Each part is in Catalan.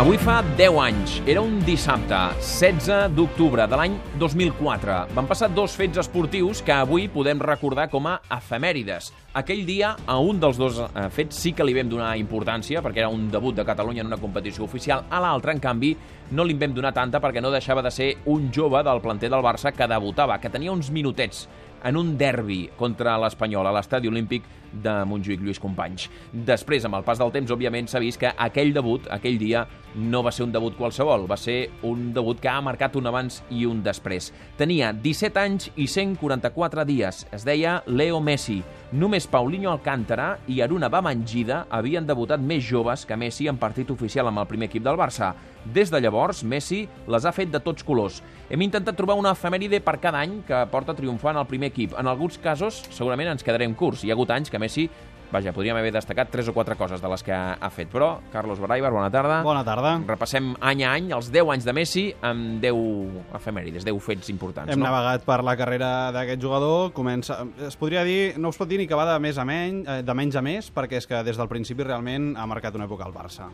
Avui fa 10 anys. Era un dissabte, 16 d'octubre de l'any 2004. Van passar dos fets esportius que avui podem recordar com a efemèrides. Aquell dia, a un dels dos eh, fets sí que li vam donar importància, perquè era un debut de Catalunya en una competició oficial. A l'altre, en canvi, no li vam donar tanta perquè no deixava de ser un jove del planter del Barça que debutava, que tenia uns minutets en un derbi contra l'Espanyol a l'estadi olímpic de Montjuïc, Lluís Companys. Després, amb el pas del temps, òbviament, s'ha vist que aquell debut, aquell dia, no va ser un debut qualsevol, va ser un debut que ha marcat un abans i un després. Tenia 17 anys i 144 dies. Es deia Leo Messi. Només Paulinho Alcántara i Aruna Bamangida havien debutat més joves que Messi en partit oficial amb el primer equip del Barça. Des de llavors, Messi les ha fet de tots colors. Hem intentat trobar una efemèride per cada any que porta triomfant el primer equip. En alguns casos, segurament ens quedarem curts. Hi ha hagut anys que Messi Vaja, podríem haver destacat tres o quatre coses de les que ha fet, però, Carlos Baraibar, bona tarda. Bona tarda. Repassem any a any els 10 anys de Messi amb 10 efemèrides, 10 fets importants. Hem no? navegat per la carrera d'aquest jugador. Comença, es podria dir, no us pot dir ni que va de, més a menys, eh, de menys a més, perquè és que des del principi realment ha marcat una època al Barça.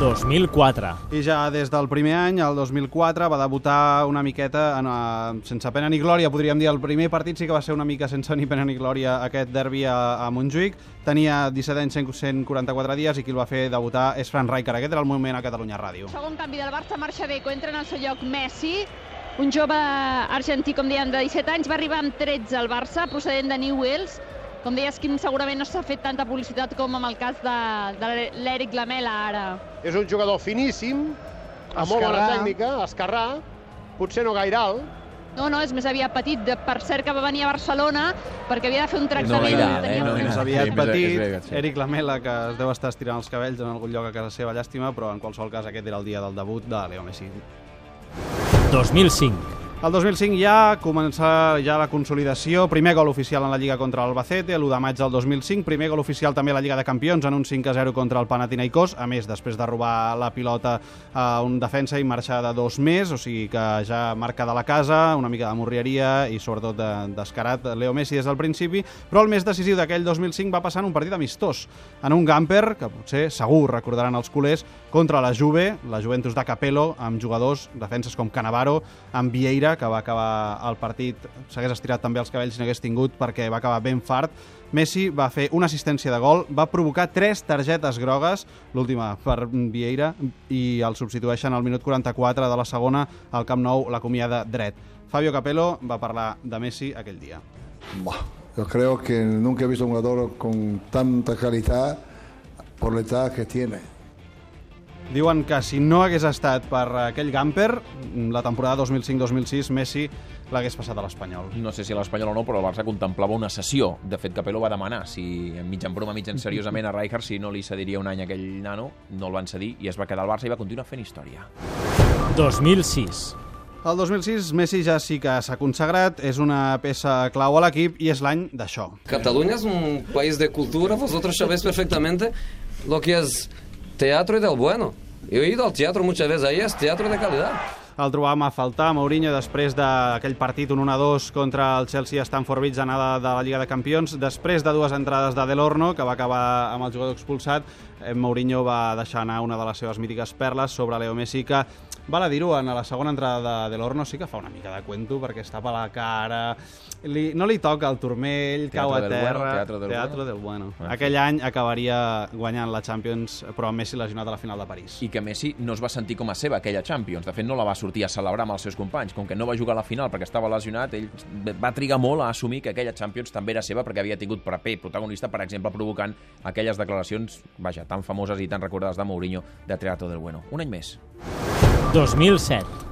2004. I ja des del primer any, el 2004, va debutar una miqueta en, uh, sense pena ni glòria, podríem dir. El primer partit sí que va ser una mica sense ni pena ni glòria aquest derbi a, a Montjuïc. Tenia 17 anys, 144 dies, i qui el va fer debutar és Fran Rijkaard. Aquest era el moment a Catalunya Ràdio. Segon canvi del Barça, marxa bé, entra en el seu lloc Messi, un jove argentí, com dèiem, de 17 anys, va arribar amb 13 al Barça, procedent de Newells. Com deies, Quim, segurament no s'ha fet tanta publicitat com amb el cas de, de l'Eric Lamela ara. És un jugador finíssim, amb molt bona tècnica, esquerrà, potser no gaire alt, No, no, és més aviat petit. De, per cert que va venir a Barcelona perquè havia de fer un tractament. gaire alt, Tenia eh? No gaire Més aviat petit, sí. Eric Lamela, que es deu estar estirant els cabells en algun lloc a casa seva, llàstima, però en qualsevol cas aquest era el dia del debut de Leo Messi. 2005. El 2005 ja comença ja la consolidació, primer gol oficial en la Lliga contra l'Albacete, l'1 de maig del 2005, primer gol oficial també a la Lliga de Campions en un 5-0 contra el Panathinaikos, a més després de robar la pilota a un defensa i marxar de dos més, o sigui que ja marca de la casa, una mica de morrieria i sobretot de, descarat Leo Messi des del principi, però el més decisiu d'aquell 2005 va passar en un partit amistós, en un gamper, que potser segur recordaran els culers, contra la Juve, la Juventus de Capello, amb jugadors, defenses com Canavaro, amb Vieira, que va acabar el partit, s'hagués estirat també els cabells si n'hagués tingut, perquè va acabar ben fart. Messi va fer una assistència de gol, va provocar tres targetes grogues, l'última per Vieira, i el substitueixen al minut 44 de la segona al Camp Nou, l'acomiada dret. Fabio Capello va parlar de Messi aquell dia. Buah, yo creo que nunca he visto un jugador con tanta calidad por la edad que tiene. Diuen que si no hagués estat per aquell gamper, la temporada 2005-2006, Messi l'hagués passat a l'Espanyol. No sé si a l'Espanyol o no, però el Barça contemplava una sessió. De fet, Capello va demanar si, mig en broma, mig en seriosament, a Rijkaard si no li cediria un any aquell nano. No el van cedir i es va quedar al Barça i va continuar fent història. 2006. El 2006 Messi ja sí que s'ha consagrat, és una peça clau a l'equip i és l'any d'això. Cataluña es un país de cultura, vosotros sabéis perfectamente lo que es teatro del bueno. He ido al teatro muchas veces, ahí es teatro de calidad. El trobàvem a faltar, Mourinho, després d'aquell partit, un 1-2 contra el Chelsea a Stamford Bridge, anada de la Lliga de Campions. Després de dues entrades de Delorno, que va acabar amb el jugador expulsat, eh, Mourinho va deixar anar una de les seves mítiques perles sobre Leo Messi, que, val a dir-ho, en la segona entrada de Delorno sí que fa una mica de cuento, perquè es tapa la cara, li, no li toca el turmell, Teatro cau a terra... bueno, teatro del teatro bueno. del bueno. Ah, Aquell any acabaria guanyant la Champions, però Messi lesionat a la final de París. I que Messi no es va sentir com a seva aquella Champions. De fet, no la va sortir a celebrar amb els seus companys. Com que no va jugar a la final perquè estava lesionat, ell va trigar molt a assumir que aquella Champions també era seva perquè havia tingut paper protagonista, per exemple, provocant aquelles declaracions, vaja, tan famoses i tan recordades de Mourinho de Teatro del Bueno. Un any més. 2007.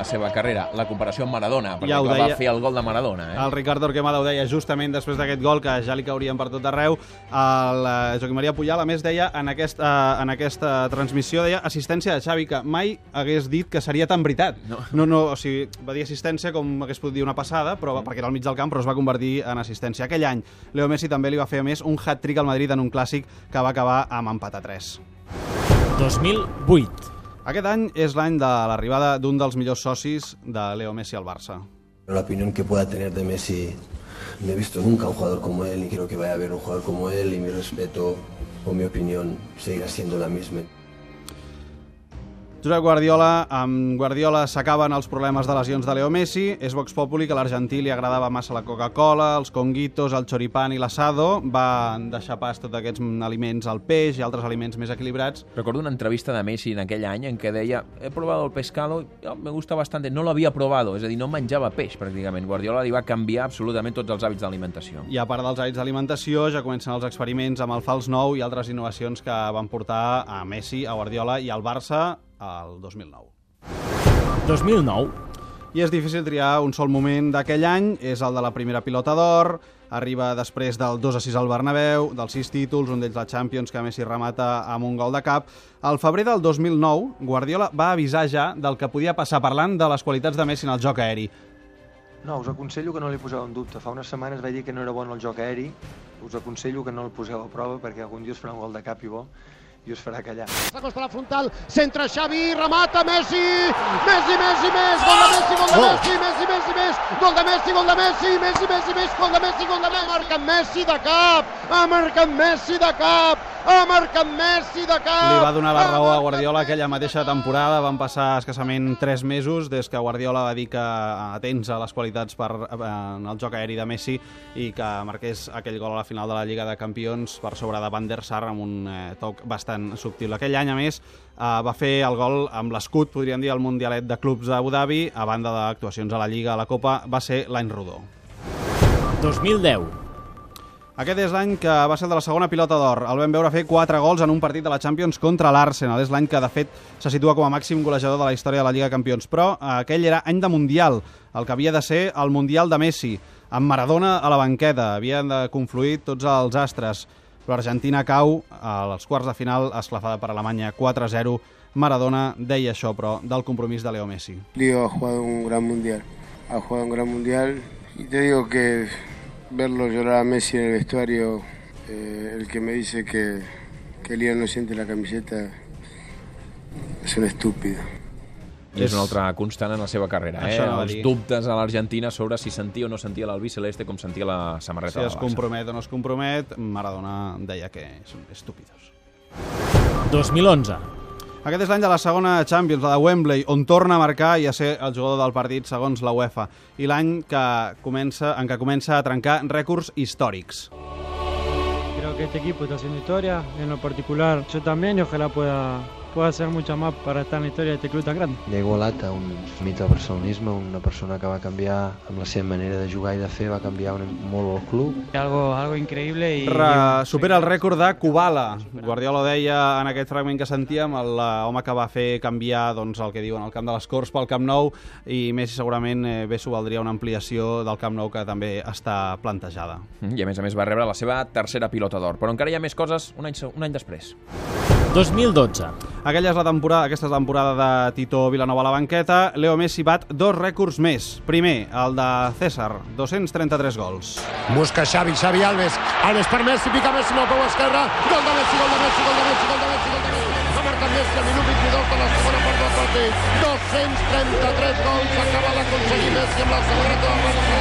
la seva carrera, la comparació amb Maradona, perquè Ja deia- va fer el gol de Maradona. Eh? El Ricardo Orquemada ho deia justament després d'aquest gol, que ja li caurien per tot arreu. El eh, Joaquim Maria Pujal, a més, deia en aquesta, en aquesta transmissió, deia assistència de Xavi, que mai hagués dit que seria tan veritat. No. no, no o sigui, va dir assistència com hagués pogut dir una passada, però, Mm. perquè era al mig del camp, però es va convertir en assistència. Aquell any, Leo Messi també li va fer, a més, un hat-trick al Madrid en un clàssic que va acabar amb empat a 3. 2008. Aquest any és l'any de l'arribada d'un dels millors socis de Leo Messi al Barça. La opinión que pueda tener de Messi, no he visto nunca un jugador como él y quiero que vaya a haber un jugador como él y mi respeto o mi opinión seguirá siendo la misma. Josep Guardiola, amb Guardiola s'acaben els problemes de lesions de Leo Messi, és Vox Populi que a l'argentí li agradava massa la Coca-Cola, els conguitos, el choripán i l'asado, va deixar pas tots aquests aliments al peix i altres aliments més equilibrats. Recuerdo una entrevista de Messi en aquell any en què deia he probado el pescado, oh, me gusta bastante, no lo había probado, és a dir, no menjava peix pràcticament. Guardiola li va canviar absolutament tots els hàbits d'alimentació. I a part dels hàbits d'alimentació, ja comencen els experiments amb el fals nou i altres innovacions que van portar a Messi, a Guardiola i al Barça al 2009. 2009. I és difícil triar un sol moment d'aquell any, és el de la primera pilota d'or, arriba després del 2 a 6 al Bernabéu, dels 6 títols, un d'ells la Champions, que Messi remata amb un gol de cap. Al febrer del 2009, Guardiola va avisar ja del que podia passar parlant de les qualitats de Messi en el joc aeri. No, us aconsello que no li poseu en dubte. Fa unes setmanes vaig dir que no era bo en el joc aeri. Us aconsello que no el poseu a prova perquè algun dia us farà un gol de cap i bo i us farà callar. S'acosta la frontal, centra Xavi, remata Messi, Messi, Messi, Messi, gol de Messi, gol de Messi, Messi, Messi, Messi, gol de Messi, gol de Messi, Messi, Messi, Messi, gol de Messi, gol de Messi, ha marcat Messi de cap, ha marcat Messi de cap, ha marcat Messi de cap. Li va donar la raó a Guardiola aquella mateixa temporada. Van passar escassament 3 mesos des que Guardiola va dir que atents a les qualitats per, eh, en el joc aeri de Messi i que marqués aquell gol a la final de la Lliga de Campions per sobre de Van der Sar amb un eh, toc bastant subtil. Aquell any, a més, eh, va fer el gol amb l'escut, podríem dir, al Mundialet de Clubs d'Abu Dhabi, a banda d'actuacions a la Lliga, a la Copa, va ser l'any rodó. 2010. Aquest és l'any que va ser de la segona pilota d'or. El vam veure fer 4 gols en un partit de la Champions contra l'Arsenal. És l'any que, de fet, se situa com a màxim golejador de la història de la Lliga de Campions. Però eh, aquell era any de Mundial, el que havia de ser el Mundial de Messi, amb Maradona a la banqueta. Havien de confluir tots els astres. Però Argentina cau als quarts de final esclafada per Alemanya 4-0. Maradona deia això, però, del compromís de Leo Messi. Diego ha jugado un gran mundial, ha jugado un gran mundial y te digo que verlo llorar a Messi en el vestuario, eh, el que me dice que, que Leo no siente la camiseta, es un estúpido. I és una altra constant en la seva carrera, eh? Els dir. dubtes a l'Argentina sobre si sentia o no sentia l'albí celeste com sentia la samarreta Si del es Barça. compromet o no es compromet, Maradona deia que són estúpidos. 2011. Aquest és l'any de la segona Champions, la de Wembley, on torna a marcar i a ser el jugador del partit segons la UEFA, i l'any que comença, en què comença a trencar rècords històrics. Creo que este equipo está haciendo historia, en lo particular yo también y ojalá pueda, pueda hacer mucha más para estar en la historia de este club tan grande. Diego Lata, un mite del barcelonisme, una persona que va canviar amb la seva manera de jugar i de fer, va canviar un, molt el club. Algo, algo increíble y... Re, supera el rècord de Kubala. Guardiola deia en aquest fragment que sentíem, l'home que va fer canviar doncs, el que diuen el camp de les Corts pel Camp Nou i Messi segurament eh, bé s'ho valdria una ampliació del Camp Nou que també està plantejada. I a més a més va rebre la seva tercera pilota d'or. Però encara hi ha més coses un any, un any després. 2012. Aquella és la temporada, aquesta és la temporada de Tito Vilanova a la banqueta. Leo Messi bat dos rècords més. Primer, el de César, 233 gols. Busca Xavi, Xavi Alves, Alves per Messi, pica Messi amb el peu esquerre, gol de Messi, gol de Messi, gol de Messi, gol de Messi, gol de Messi, marcat Messi al minut 22 de la segona part del partit, 233 gols, acaba d'aconseguir Messi amb la samarreta del Barça,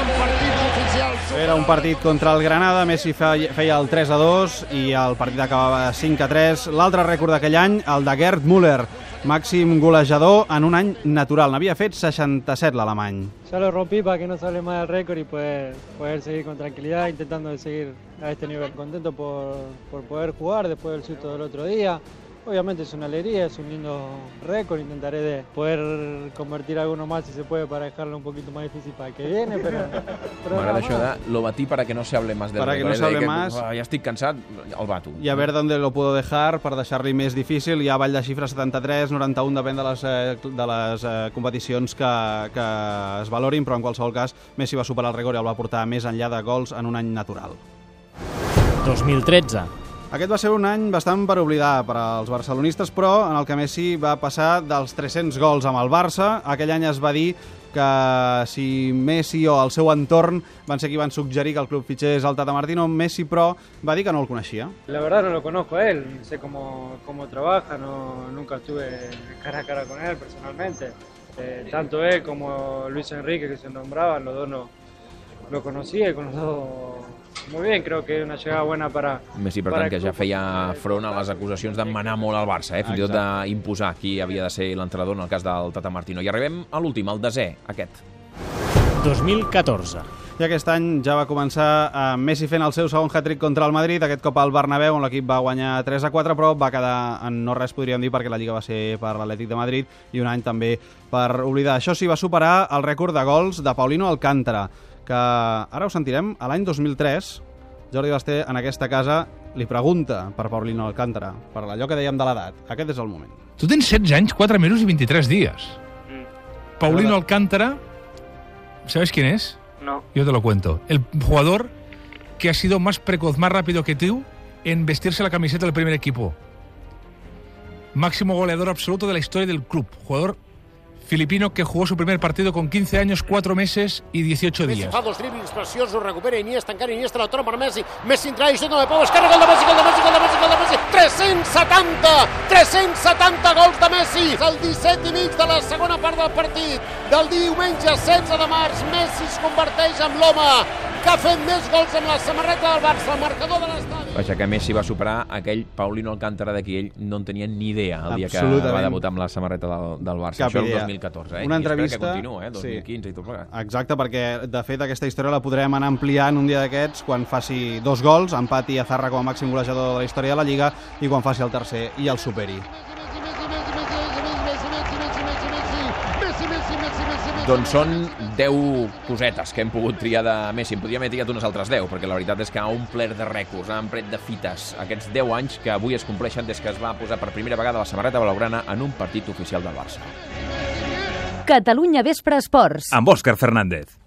en partits oficials. Era un partit contra el Granada, Messi feia el 3 a 2 i el partit acabava 5 a 3. L'altre rècord d'aquell any, el de Gerd Müller, màxim golejador en un any natural. N'havia fet 67 l'alemany. Ya lo rompí para que no sale más el récord y poder, poder seguir con tranquilidad intentando de seguir a este nivel. Contento por, por poder jugar después del susto del otro día. Obviamente es una alegría, es un lindo récord. Intentaré de poder convertir alguno más si se puede para dejarlo un poquito más difícil para el que viene. Pero, pero M'agrada això de lo batí para que no se hable más del Para que no se hable más. "Ah, ja estic cansat, el bato. i a ver dónde lo puedo dejar per deixar-li més difícil. Hi ha avall de xifres 73, 91, depèn de les, eh, de les eh, competicions que, que es valorin, però en qualsevol cas Messi va superar el rècord i el va portar més enllà de gols en un any natural. 2013. Aquest va ser un any bastant per oblidar per als barcelonistes, però en el que Messi va passar dels 300 gols amb el Barça. Aquell any es va dir que si Messi o el seu entorn van ser qui van suggerir que el club fitxés el Tata Martino, Messi, però, va dir que no el coneixia. La verdad no lo conozco a él, sé cómo, cómo trabaja, no, nunca estuve cara a cara con él personalmente. Eh, tanto él como Luis Enrique que se nombraban, los dos no, lo conocía y con los dos muy bien, creo que es una llegada buena para... Messi, per para tant, que ja feia front a les acusacions de manar molt al Barça, eh? fins i tot d'imposar qui havia de ser l'entrenador en el cas del Tata Martino. I arribem a l'últim, al desè, aquest. 2014. I aquest any ja va començar eh, Messi fent el seu segon hat-trick contra el Madrid, aquest cop al Bernabéu, on l'equip va guanyar 3 a 4, però va quedar en no res, podríem dir, perquè la Lliga va ser per l'Atlètic de Madrid i un any també per oblidar. Això sí, va superar el rècord de gols de Paulino Alcántara, que ara ho sentirem, a l'any 2003, Jordi Basté, en aquesta casa, li pregunta per Paulino Alcántara, per allò que dèiem de l'edat. Aquest és el moment. Tu tens 16 anys, 4 mesos i 23 días. Paulino Alcántara, ¿sabes quién es? No. Yo te lo cuento. El jugador que ha sido más precoz, más rápido que tú en vestirse la camiseta del primer equipo. Máximo goleador absoluto de la historia del club. Jugador filipino que jugó su primer partido con 15 años, 4 meses y 18 Messi días. fa dos driblings preciosos, recupera Iniesta, encara Iniesta la per Messi. Messi entra i xuta de peu, esquerra, gol de Messi, gol de Messi, gol de Messi, gol de Messi. 370! 370 gols de Messi! El 17 i mig de la segona part del partit. Del diumenge 16 de març, Messi es converteix en l'home que ha fet més gols amb la samarreta del Barça, el marcador de l'estadi. Vaja, que Messi va superar aquell Paulino Alcántara de qui ell no en tenia ni idea el dia que va debutar amb la samarreta del, del Barça. Cap Això el idea. 2014, eh? Una I entrevista- que continua, eh? sí. 2015 i tot plegat. Exacte, perquè de fet aquesta història la podrem anar ampliant un dia d'aquests quan faci dos gols, empati a Zarra com a màxim golejador de la història de la Lliga i quan faci el tercer i el superi. Doncs són 10 cosetes que hem pogut triar de Messi. En podríem haver triat unes altres 10, perquè la veritat és que ha omplert de rècords, ha emplet de fites aquests 10 anys que avui es compleixen des que es va posar per primera vegada la samarreta blaugrana en un partit oficial del Barça. Catalunya Vespre Esports. Amb Òscar Fernández.